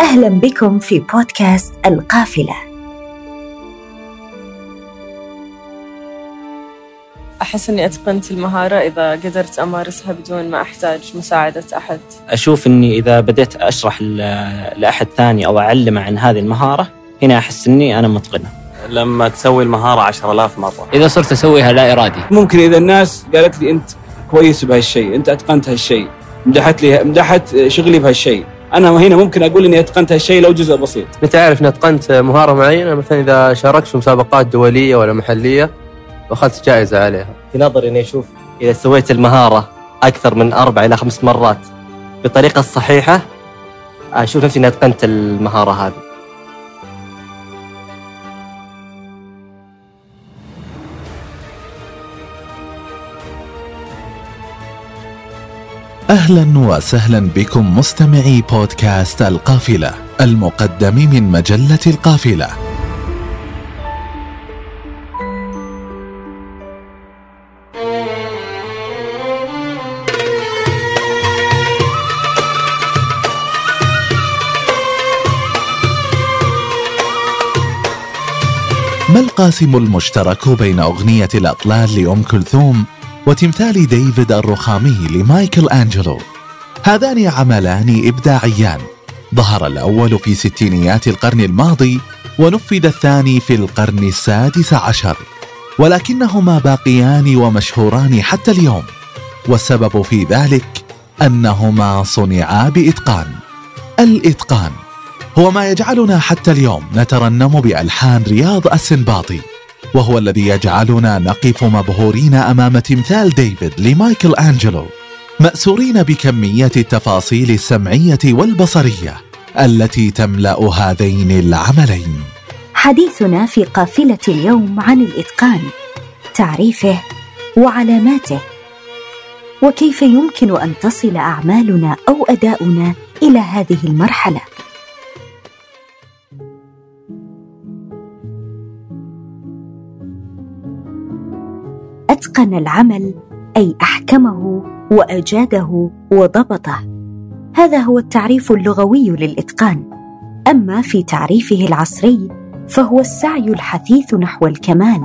أهلا بكم في بودكاست القافلة. أحس إني أتقنت المهارة إذا قدرت أمارسها بدون ما أحتاج مساعدة أحد. أشوف إني إذا بديت أشرح لأحد ثاني أو أعلمه عن هذه المهارة هنا أحس إني أنا متقنة. لما تسوي المهارة عشر آلاف مرة. إذا صرت أسويها لا إرادي. ممكن إذا الناس قالت لي أنت كويس بهالشيء أنت أتقنت هالشيء مدحت لي مدحت شغلي بهالشيء أنا هنا ممكن أقول إني اتقنت هالشيء لو جزء بسيط. متى اعرف اني اتقنت مهارة معينة مثلا إذا شاركت في مسابقات دولية ولا محلية وأخذت جائزة عليها. في نظري إني أشوف إذا سويت المهارة أكثر من أربع إلى خمس مرات بالطريقة الصحيحه أشوف نفسي إني أتقنت المهارة هذه. أهلا وسهلا بكم مستمعي بودكاست القافلة المقدم من مجلة القافلة. ما القاسم المشترك بين أغنية الأطلال لأم كلثوم؟ وتمثال ديفيد الرخامي لمايكل أنجلو. هذان عملان إبداعيان. ظهر الأول في ستينيات القرن الماضي ونفذ الثاني في القرن السادس عشر. ولكنهما باقيان ومشهوران حتى اليوم. والسبب في ذلك أنهما صنعا بإتقان. الإتقان هو ما يجعلنا حتى اليوم نترنم بألحان رياض السنباطي. وهو الذي يجعلنا نقف مبهورين أمام تمثال ديفيد لمايكل أنجلو مأسورين بكمية التفاصيل السمعية والبصرية التي تملأ هذين العملين. حديثنا في قافلة اليوم عن الإتقان تعريفه وعلاماته وكيف يمكن أن تصل أعمالنا أو أداؤنا إلى هذه المرحلة؟ أتقن العمل أي أحكمه وأجاده وضبطه. هذا هو التعريف اللغوي للإتقان. أما في تعريفه العصري فهو السعي الحثيث نحو الكمال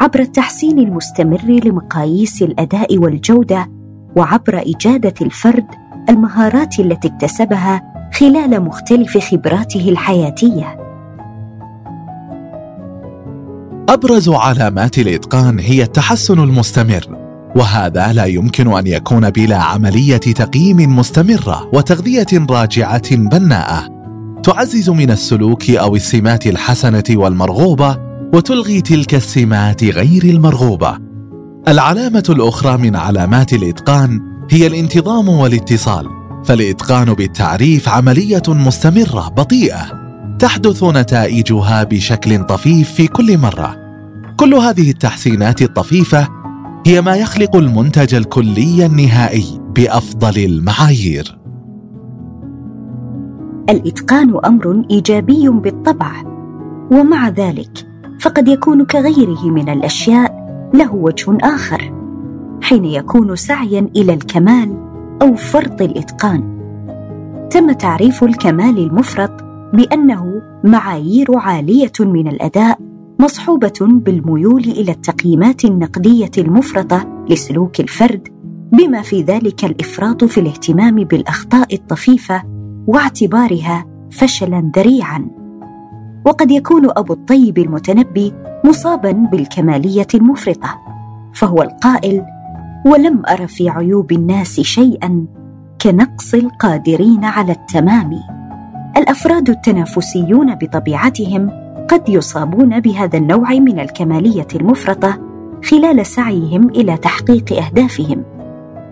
عبر التحسين المستمر لمقاييس الأداء والجودة وعبر إجادة الفرد المهارات التي اكتسبها خلال مختلف خبراته الحياتية. أبرز علامات الإتقان هي التحسن المستمر وهذا لا يمكن أن يكون بلا عملية تقييم مستمرة وتغذية راجعة بناءة. تعزز من السلوك أو السمات الحسنة والمرغوبة وتلغي تلك السمات غير المرغوبة. العلامة الأخرى من علامات الإتقان هي الانتظام والاتصال فالإتقان بالتعريف عملية مستمرة بطيئة. تحدث نتائجها بشكل طفيف في كل مرة. كل هذه التحسينات الطفيفة هي ما يخلق المنتج الكلي النهائي بأفضل المعايير. الإتقان أمر إيجابي بالطبع ومع ذلك فقد يكون كغيره من الأشياء له وجه آخر حين يكون سعيا إلى الكمال أو فرط الإتقان. تم تعريف الكمال المفرط بأنه معايير عالية من الأداء مصحوبة بالميول إلى التقييمات النقدية المفرطة لسلوك الفرد بما في ذلك الإفراط في الاهتمام بالأخطاء الطفيفة واعتبارها فشلا ذريعا. وقد يكون أبو الطيب المتنبي مصابا بالكمالية المفرطة فهو القائل ولم أر في عيوب الناس شيئا كنقص القادرين على التمام الأفراد التنافسيون بطبيعتهم قد يصابون بهذا النوع من الكمالية المفرطة خلال سعيهم إلى تحقيق أهدافهم.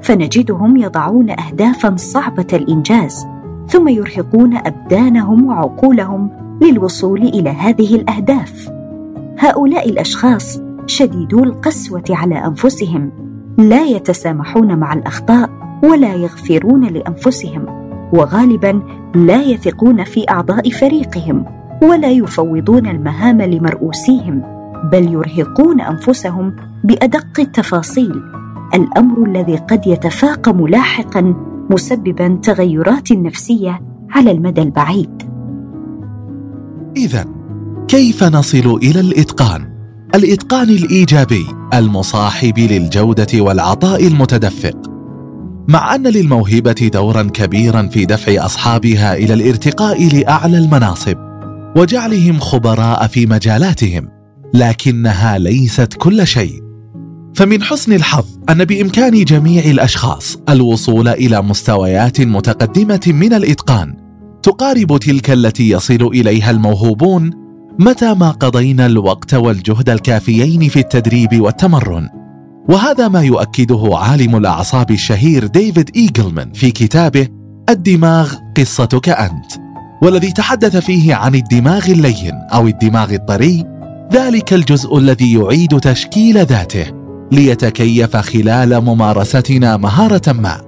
فنجدهم يضعون اهدافا صعبة الإنجاز ثم يرهقون أبدانهم وعقولهم للوصول إلى هذه الأهداف. هؤلاء الأشخاص شديدو القسوة على أنفسهم لا يتسامحون مع الأخطاء ولا يغفرون لأنفسهم. وغالبا لا يثقون في أعضاء فريقهم ولا يفوضون المهام لمرؤوسيهم بل يرهقون أنفسهم بأدق التفاصيل. الأمر الذي قد يتفاقم لاحقا مسببا تغيرات نفسية على المدى البعيد. اذا كيف نصل إلى الإتقان؟ الإتقان الإيجابي المصاحب للجودة والعطاء المتدفق. مع أن للموهبة دورا كبيرا في دفع أصحابها إلى الارتقاء لأعلى المناصب وجعلهم خبراء في مجالاتهم لكنها ليست كل شيء. فمن حسن الحظ أن بإمكان جميع الأشخاص الوصول إلى مستويات متقدمة من الإتقان تقارب تلك التي يصل إليها الموهوبون متى ما قضينا الوقت والجهد الكافيين في التدريب والتمرن. وهذا ما يؤكده عالم الأعصاب الشهير ديفيد إيجلمان في كتابه الدماغ قصتك أنت والذي تحدث فيه عن الدماغ اللين أو الدماغ الطري ذلك الجزء الذي يعيد تشكيل ذاته ليتكيف خلال ممارستنا مهارة ما.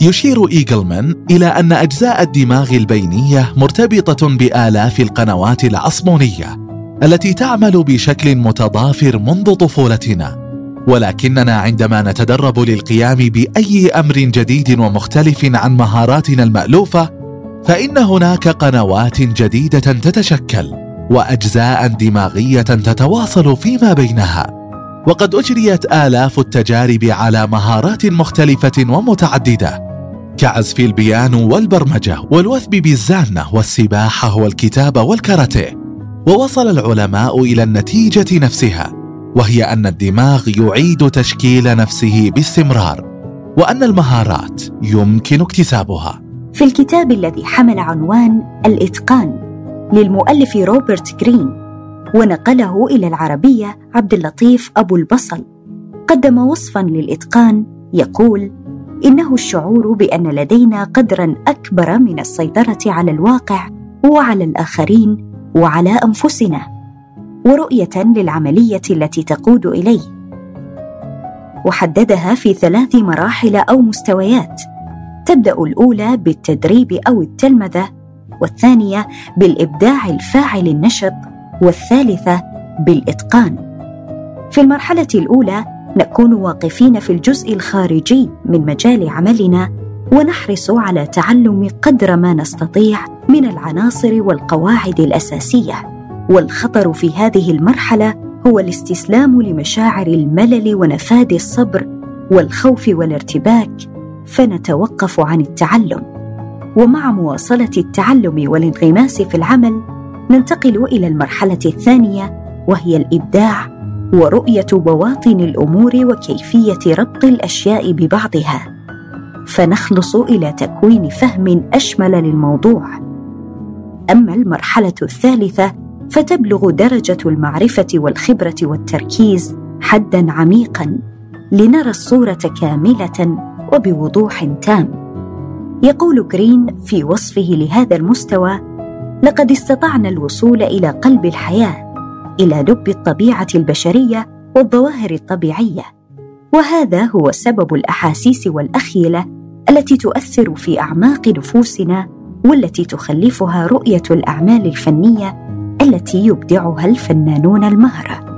يشير إيجلمان إلى أن أجزاء الدماغ البينية مرتبطة بآلاف القنوات العصبونية التي تعمل بشكل متضافر منذ طفولتنا. ولكننا عندما نتدرب للقيام بأي أمر جديد ومختلف عن مهاراتنا المألوفة فإن هناك قنوات جديدة تتشكل وأجزاء دماغية تتواصل فيما بينها. وقد أجريت آلاف التجارب على مهارات مختلفة ومتعددة كعزف البيانو والبرمجة والوثب بالزانة والسباحة والكتابة والكاراتيه ووصل العلماء إلى النتيجة نفسها. وهي أن الدماغ يعيد تشكيل نفسه باستمرار وأن المهارات يمكن اكتسابها. في الكتاب الذي حمل عنوان الإتقان للمؤلف روبرت جرين ونقله إلى العربية عبد اللطيف أبو البصل قدم وصفا للإتقان يقول إنه الشعور بأن لدينا قدرا أكبر من السيطرة على الواقع وعلى الآخرين وعلى أنفسنا. ورؤية للعملية التي تقود إليه. وحددها في ثلاث مراحل أو مستويات. تبدأ الأولى بالتدريب أو التلمذة والثانية بالإبداع الفاعل النشط والثالثة بالإتقان. في المرحلة الأولى نكون واقفين في الجزء الخارجي من مجال عملنا ونحرص على تعلم قدر ما نستطيع من العناصر والقواعد الأساسية. والخطر في هذه المرحلة هو الاستسلام لمشاعر الملل ونفاد الصبر والخوف والارتباك فنتوقف عن التعلم. ومع مواصلة التعلم والانغماس في العمل ننتقل إلى المرحلة الثانية وهي الإبداع ورؤية بواطن الأمور وكيفية ربط الأشياء ببعضها. فنخلص إلى تكوين فهم أشمل للموضوع. أما المرحلة الثالثة فتبلغ درجة المعرفة والخبرة والتركيز حدا عميقا لنرى الصورة كاملة وبوضوح تام. يقول جرين في وصفه لهذا المستوى لقد استطعنا الوصول إلى قلب الحياة إلى لب الطبيعة البشرية والظواهر الطبيعية وهذا هو سبب الأحاسيس والأخيلة التي تؤثر في أعماق نفوسنا والتي تخلفها رؤية الأعمال الفنية التي يبدعها الفنانون المهره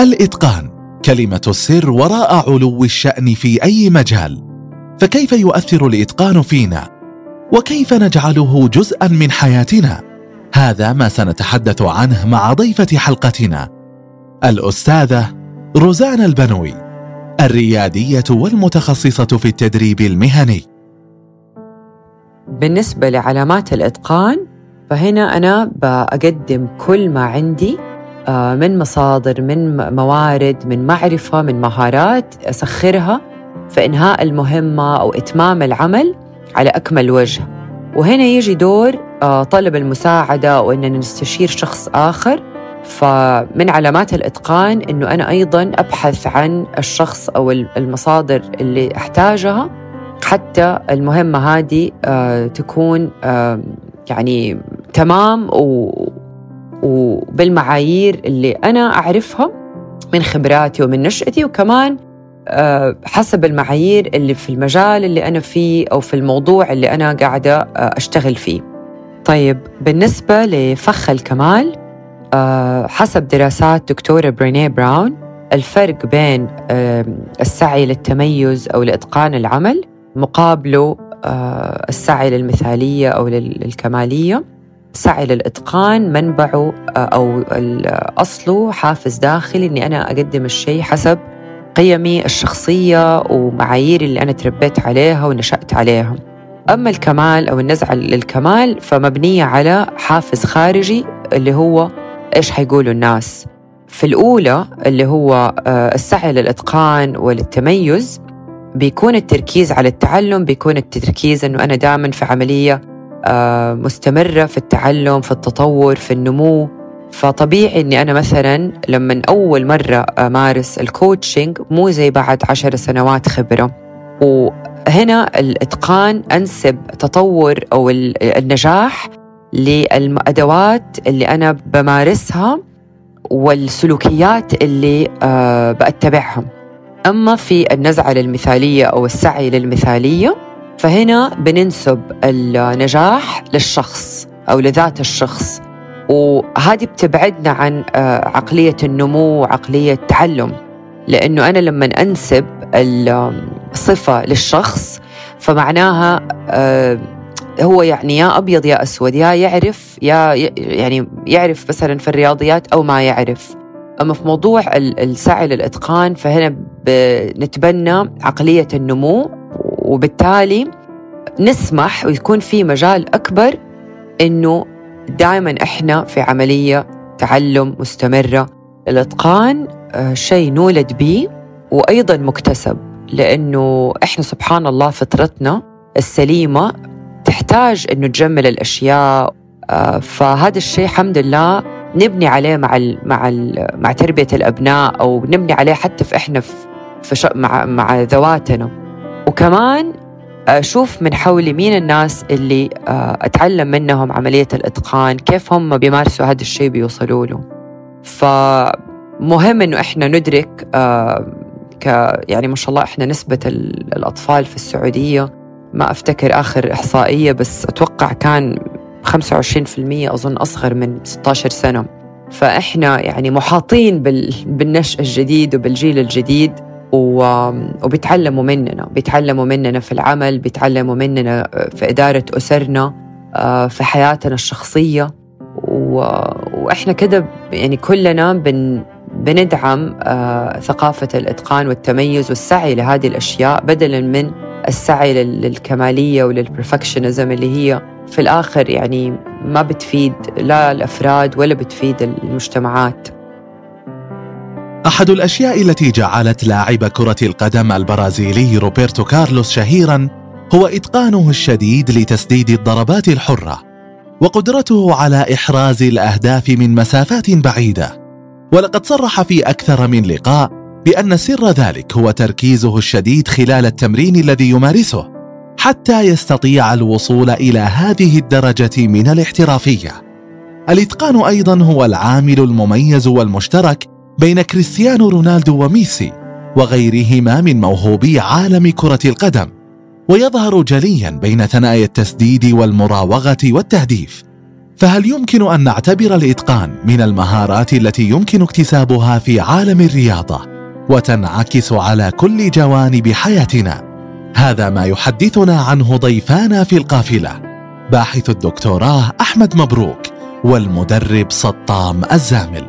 الإتقان. كلمة السر وراء علو الشأن في أي مجال. فكيف يؤثر الإتقان فينا؟ وكيف نجعله جزءا من حياتنا؟ هذا ما سنتحدث عنه مع ضيفة حلقتنا الأستاذة روزانا البنوي الريادية والمتخصصة في التدريب المهني. بالنسبة لعلامات الإتقان فهنا أنا بقدم كل ما عندي آه، من مصادر من موارد من معرفة من مهارات أسخرها في إنهاء المهمة أو إتمام العمل على أكمل وجه. وهنا يجي دور آه، طلب المساعدة وإننا نستشير شخص آخر فمن علامات الإتقان إنه أنا أيضا أبحث عن الشخص أو المصادر اللي أحتاجها حتى المهمة هذه آه، تكون يعني تمام و وبالمعايير اللي أنا أعرفها من خبراتي ومن نشأتي وكمان آه، حسب المعايير اللي في المجال اللي أنا فيه أو في الموضوع اللي أنا قاعدة آه، أشتغل فيه. طيب بالنسبة لفخ الكمال حسب دراسات دكتورة برينيه براون الفرق بين السعي للتميز أو لإتقان العمل مقابله السعي للمثالية أو للكمالية. سعي للإتقان منبعه أو أصله حافز داخلي إني أنا أقدم الشيء حسب قيمي الشخصية ومعاييري اللي أنا تربيت عليها ونشأت عليها. أما الكمال أو النزعة للكمال فمبنية على حافز خارجي اللي هو إيش حيقولوا الناس؟ في الأولى اللي هو آه، السعي للإتقان وللتميز بيكون التركيز على التعلم بيكون التركيز أنه أنا دائما في عملية آه، مستمرة في التعلم في التطور في النمو. فطبيعي إني أنا مثلا لما أول مرة أمارس الكوتشنج مو زي بعد عشر سنوات خبرة. وهنا الإتقان أنسب تطور أو النجاح للأدوات اللي أنا بمارسها والسلوكيات اللي آه، بتبعها أما في النزعة للمثالية أو السعي للمثالية فهنا بننسب النجاح للشخص أو لذات الشخص. وهذه بتبعدنا عن آه، عقلية النمو وعقلية التعلم. لأنه أنا لما أنسب الصفة للشخص فمعناها آه، هو يعني يا أبيض يا أسود يا يعرف يا يعني يعرف مثلا في الرياضيات أو ما يعرف. أما في موضوع السعي للإتقان فهنا بنتبنى عقلية النمو وبالتالي نسمح ويكون في مجال أكبر إنه دائما إحنا في عملية تعلم مستمرة. الإتقان آه، شيء نولد به وأيضا مكتسب لأنه إحنا سبحان الله فطرتنا السليمة تحتاج إنه تجمل الأشياء آه، فهذا الشيء الحمد لله نبني عليه مع ال مع ال مع تربية الأبناء أو نبني عليه حتى في إحنا في, في مع مع ذواتنا. وكمان أشوف من حولي مين الناس اللي آه، أتعلم منهم عملية الإتقان كيف هم بيمارسوا هذا الشيء بيوصلوا له. فمهم إنه إحنا ندرك آه، ك يعني ما شاء الله إحنا نسبة الأطفال في السعودية ما أفتكر آخر إحصائية بس أتوقع كان 25% أظن أصغر من 16 سنة. فإحنا يعني محاطين بالنشء الجديد وبالجيل الجديد وبيتعلموا مننا. بيتعلموا مننا في العمل بيتعلموا مننا في إدارة أسرنا في حياتنا الشخصية. وإحنا كده يعني كلنا بن بندعم آه، ثقافة الإتقان والتميز والسعي لهذه الأشياء بدلا من السعي للكمالية وللبرفكشنزم اللي هي في الآخر يعني ما بتفيد لا الأفراد ولا بتفيد المجتمعات. أحد الأشياء التي جعلت لاعب كرة القدم البرازيلي روبرتو كارلوس شهيرا هو إتقانه الشديد لتسديد الضربات الحرة وقدرته على إحراز الأهداف من مسافات بعيدة. ولقد صرح في أكثر من لقاء بأن سر ذلك هو تركيزه الشديد خلال التمرين الذي يمارسه حتى يستطيع الوصول إلى هذه الدرجة من الاحترافية. الإتقان أيضا هو العامل المميز والمشترك بين كريستيانو رونالدو وميسي وغيرهما من موهوبي عالم كرة القدم ويظهر جليا بين ثنايا التسديد والمراوغة والتهديف. فهل يمكن أن نعتبر الإتقان من المهارات التي يمكن اكتسابها في عالم الرياضة؟ وتنعكس على كل جوانب حياتنا. هذا ما يحدثنا عنه ضيفانا في القافلة باحث الدكتوراه أحمد مبروك والمدرب سطام الزامل.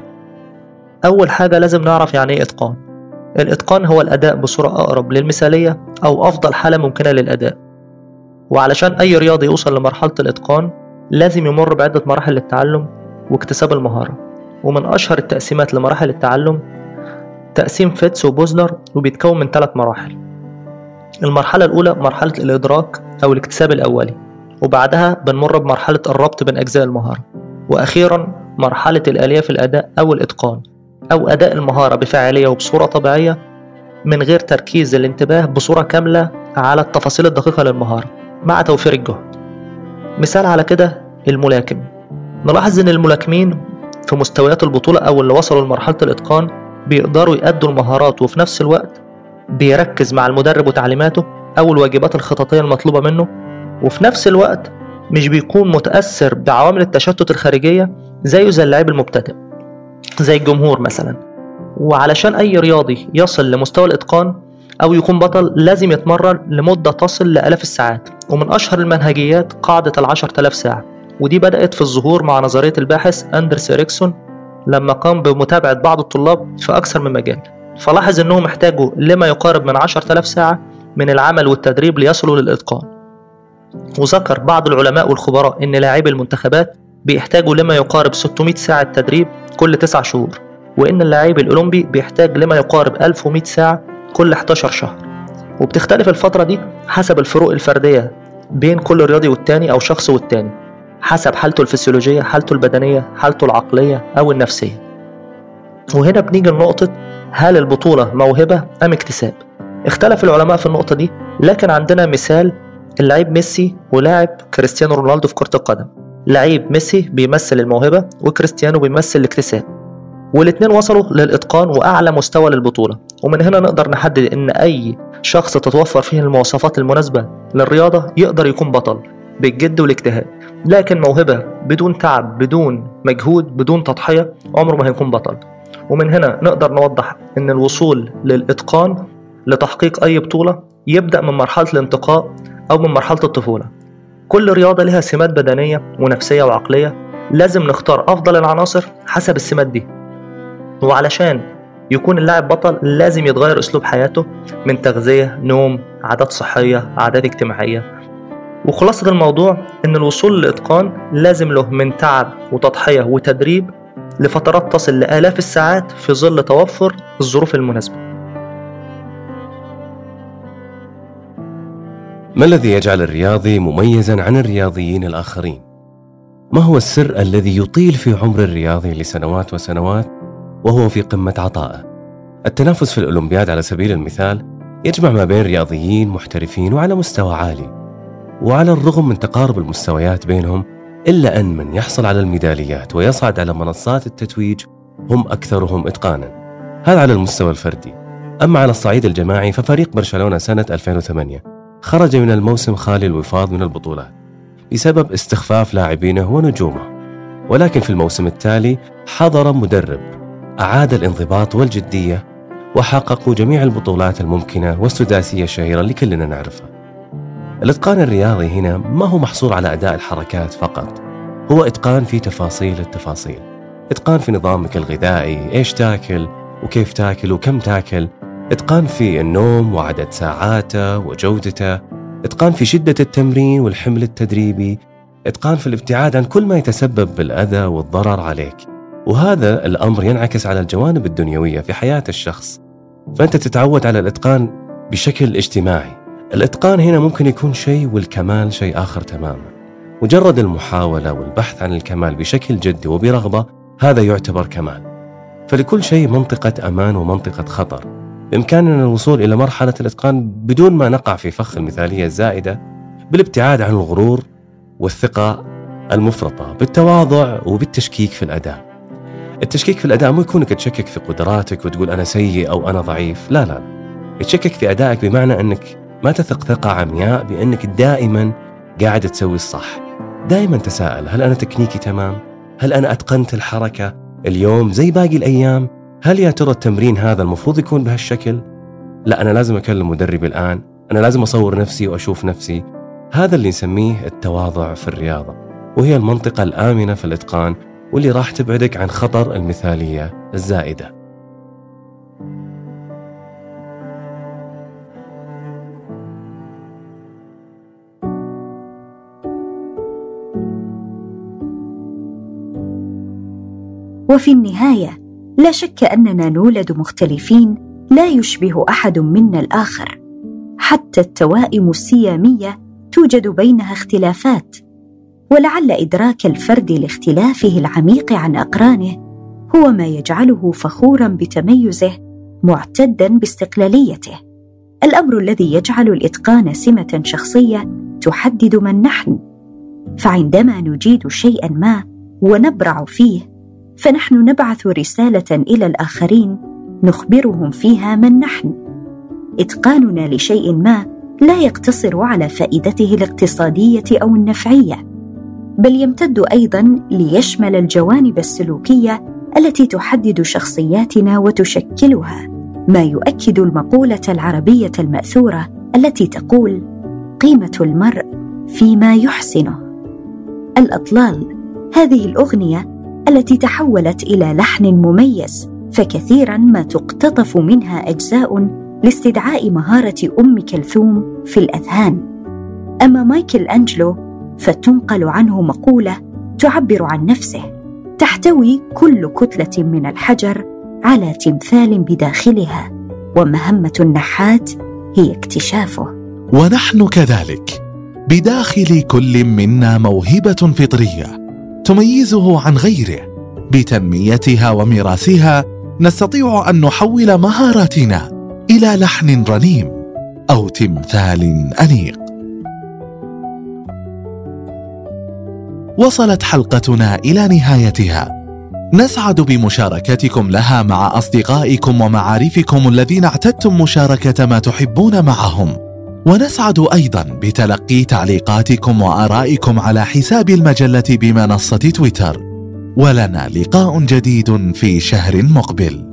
أول حاجة لازم نعرف يعني إيه إتقان. الإتقان هو الأداء بصورة أقرب للمثالية أو أفضل حالة ممكنة للأداء. وعلشان أي رياضي يوصل لمرحلة الإتقان لازم يمر بعدة مراحل للتعلم واكتساب المهارة. ومن أشهر التقسيمات لمراحل التعلم تقسيم فيتس وبوزنر وبيتكون من ثلاث مراحل. المرحلة الأولى مرحلة الإدراك أو الاكتساب الأولي وبعدها بنمر بمرحلة الربط بين أجزاء المهارة وأخيرا مرحلة الآلية في الأداء أو الإتقان أو أداء المهارة بفاعلية وبصورة طبيعية من غير تركيز الانتباه بصورة كاملة على التفاصيل الدقيقة للمهارة. مع توفير الجهد. مثال على كده الملاكم. نلاحظ إن الملاكمين في مستويات البطولة أو اللي وصلوا لمرحلة الإتقان بيقدروا يأدوا المهارات وفي نفس الوقت بيركز مع المدرب وتعليماته أو الواجبات الخططية المطلوبة منه. وفي نفس الوقت مش بيكون متأثر بعوامل التشتت الخارجية زيه زي اللاعب المبتدئ زي الجمهور مثلا. وعلشان أي رياضي يصل لمستوى الإتقان أو يكون بطل لازم يتمرن لمدة تصل لآلاف الساعات. ومن أشهر المنهجيات قاعدة العشر تلاف ساعة. ودي بدأت في الظهور مع نظرية الباحث أندرس إريكسون لما قام بمتابعة بعض الطلاب في أكثر من مجال فلاحظ أنهم احتاجوا لما يقارب من 10000 ساعة من العمل والتدريب ليصلوا للإتقان. وذكر بعض العلماء والخبراء أن لاعبي المنتخبات بيحتاجوا لما يقارب 600 ساعة تدريب كل 9 شهور وإن اللاعب الأولمبي بيحتاج لما يقارب 1100 ساعة كل 11 شهر. وبتختلف الفترة دي حسب الفروق الفردية بين كل رياضي والتاني أو شخص والتاني. حسب حالته الفسيولوجية حالته البدنية حالته العقلية أو النفسية. وهنا بنيجي لنقطة هل البطولة موهبة أم اكتساب؟ اختلف العلماء في النقطة دي لكن عندنا مثال اللاعب ميسي ولاعب كريستيانو رونالدو في كرة القدم. لعيب ميسي بيمثل الموهبة وكريستيانو بيمثل الاكتساب. والاتنين وصلوا للإتقان وأعلى مستوى للبطولة. ومن هنا نقدر نحدد إن أي شخص تتوفر فيه المواصفات المناسبة للرياضة يقدر يكون بطل بالجد والاجتهاد. لكن موهبة بدون تعب بدون مجهود بدون تضحية عمره ما هيكون بطل. ومن هنا نقدر نوضح إن الوصول للإتقان لتحقيق أي بطولة يبدأ من مرحلة الانتقاء أو من مرحلة الطفولة. كل رياضة لها سمات بدنية ونفسية وعقلية. لازم نختار أفضل العناصر حسب السمات دي. وعلشان يكون اللاعب بطل لازم يتغير أسلوب حياته من تغذية نوم عادات صحية عادات اجتماعية. وخلاصة الموضوع إن الوصول للإتقان لازم له من تعب وتضحية وتدريب لفترات تصل لآلاف الساعات في ظل توفر الظروف المناسبة ما الذي يجعل الرياضي مميزا عن الرياضيين الآخرين؟ ما هو السر الذي يطيل في عمر الرياضي لسنوات وسنوات وهو في قمة عطائه؟ التنافس في الأولمبياد على سبيل المثال يجمع ما بين رياضيين محترفين وعلى مستوى عالي وعلى الرغم من تقارب المستويات بينهم إلا أن من يحصل على الميداليات ويصعد على منصات التتويج هم أكثرهم إتقانا. هذا على المستوى الفردي. أما على الصعيد الجماعي ففريق برشلونة سنة 2008 خرج من الموسم خالي الوفاض من البطولات بسبب استخفاف لاعبينه ونجومه. ولكن في الموسم التالي حضر مدرب أعاد الانضباط والجدية وحققوا جميع البطولات الممكنة والسداسية الشهيرة اللي كلنا نعرفها. الإتقان الرياضي هنا ما هو محصور على أداء الحركات فقط هو إتقان في تفاصيل التفاصيل. إتقان في نظامك الغذائي إيش تاكل وكيف تاكل وكم تاكل. إتقان في النوم وعدد ساعاته وجودته. إتقان في شدة التمرين والحمل التدريبي. إتقان في الابتعاد عن كل ما يتسبب بالأذى والضرر عليك. وهذا الأمر ينعكس على الجوانب الدنيوية في حياة الشخص. فأنت تتعود على الإتقان بشكل اجتماعي. الإتقان هنا ممكن يكون شيء والكمال شيء آخر تماما. مجرد المحاولة والبحث عن الكمال بشكل جدي وبرغبة هذا يعتبر كمال. فلكل شيء منطقة أمان ومنطقة خطر. بإمكاننا الوصول إلى مرحلة الإتقان بدون ما نقع في فخ المثالية الزائدة بالابتعاد عن الغرور والثقة المفرطة بالتواضع وبالتشكيك في الأداء. التشكيك في الأداء مو يكونك تشكك في قدراتك وتقول أنا سيء أو أنا ضعيف لا لا. تشكك في أدائك بمعنى أنك ما تثق ثقة عمياء بأنك دائما قاعد تسوي الصح دائما تساءل هل أنا تكنيكي تمام؟ هل أنا أتقنت الحركة اليوم زي باقي الأيام؟ هل يا ترى التمرين هذا المفروض يكون بهالشكل؟ لا أنا لازم أكلم مدربي الآن أنا لازم أصور نفسي وأشوف نفسي هذا اللي نسميه التواضع في الرياضة وهي المنطقة الآمنة في الإتقان واللي راح تبعدك عن خطر المثالية الزائدة وفي النهاية لا شك أننا نولد مختلفين لا يشبه أحد منا الآخر. حتى التوائم السياميه توجد بينها اختلافات. ولعل إدراك الفرد لاختلافه العميق عن أقرانه هو ما يجعله فخورا بتميزه معتدا باستقلاليته. الأمر الذي يجعل الإتقان سمة شخصية تحدد من نحن. فعندما نجيد شيئا ما ونبرع فيه فنحن نبعث رسالة إلى الآخرين نخبرهم فيها من نحن. إتقاننا لشيء ما لا يقتصر على فائدته الاقتصادية أو النفعية بل يمتد أيضا ليشمل الجوانب السلوكية التي تحدد شخصياتنا وتشكلها ما يؤكد المقولة العربية المأثورة التي تقول قيمة المرء فيما يحسنه الأطلال هذه الأغنية التي تحولت إلى لحن مميز فكثيرا ما تقتطف منها أجزاء لاستدعاء مهارة أم كلثوم في الأذهان. أما مايكل أنجلو فتنقل عنه مقولة تعبر عن نفسه تحتوي كل كتلة من الحجر على تمثال بداخلها ومهمة النحات هي اكتشافه. ونحن كذلك بداخل كل منا موهبة فطرية. تميزه عن غيره. بتنميتها وميراثها نستطيع أن نحول مهاراتنا إلى لحن رنيم أو تمثال أنيق. وصلت حلقتنا إلى نهايتها. نسعد بمشاركتكم لها مع أصدقائكم ومعارفكم الذين اعتدتم مشاركة ما تحبون معهم. ونسعد أيضا بتلقي تعليقاتكم وآرائكم على حساب المجلة بمنصة تويتر. ولنا لقاء جديد في شهر مقبل.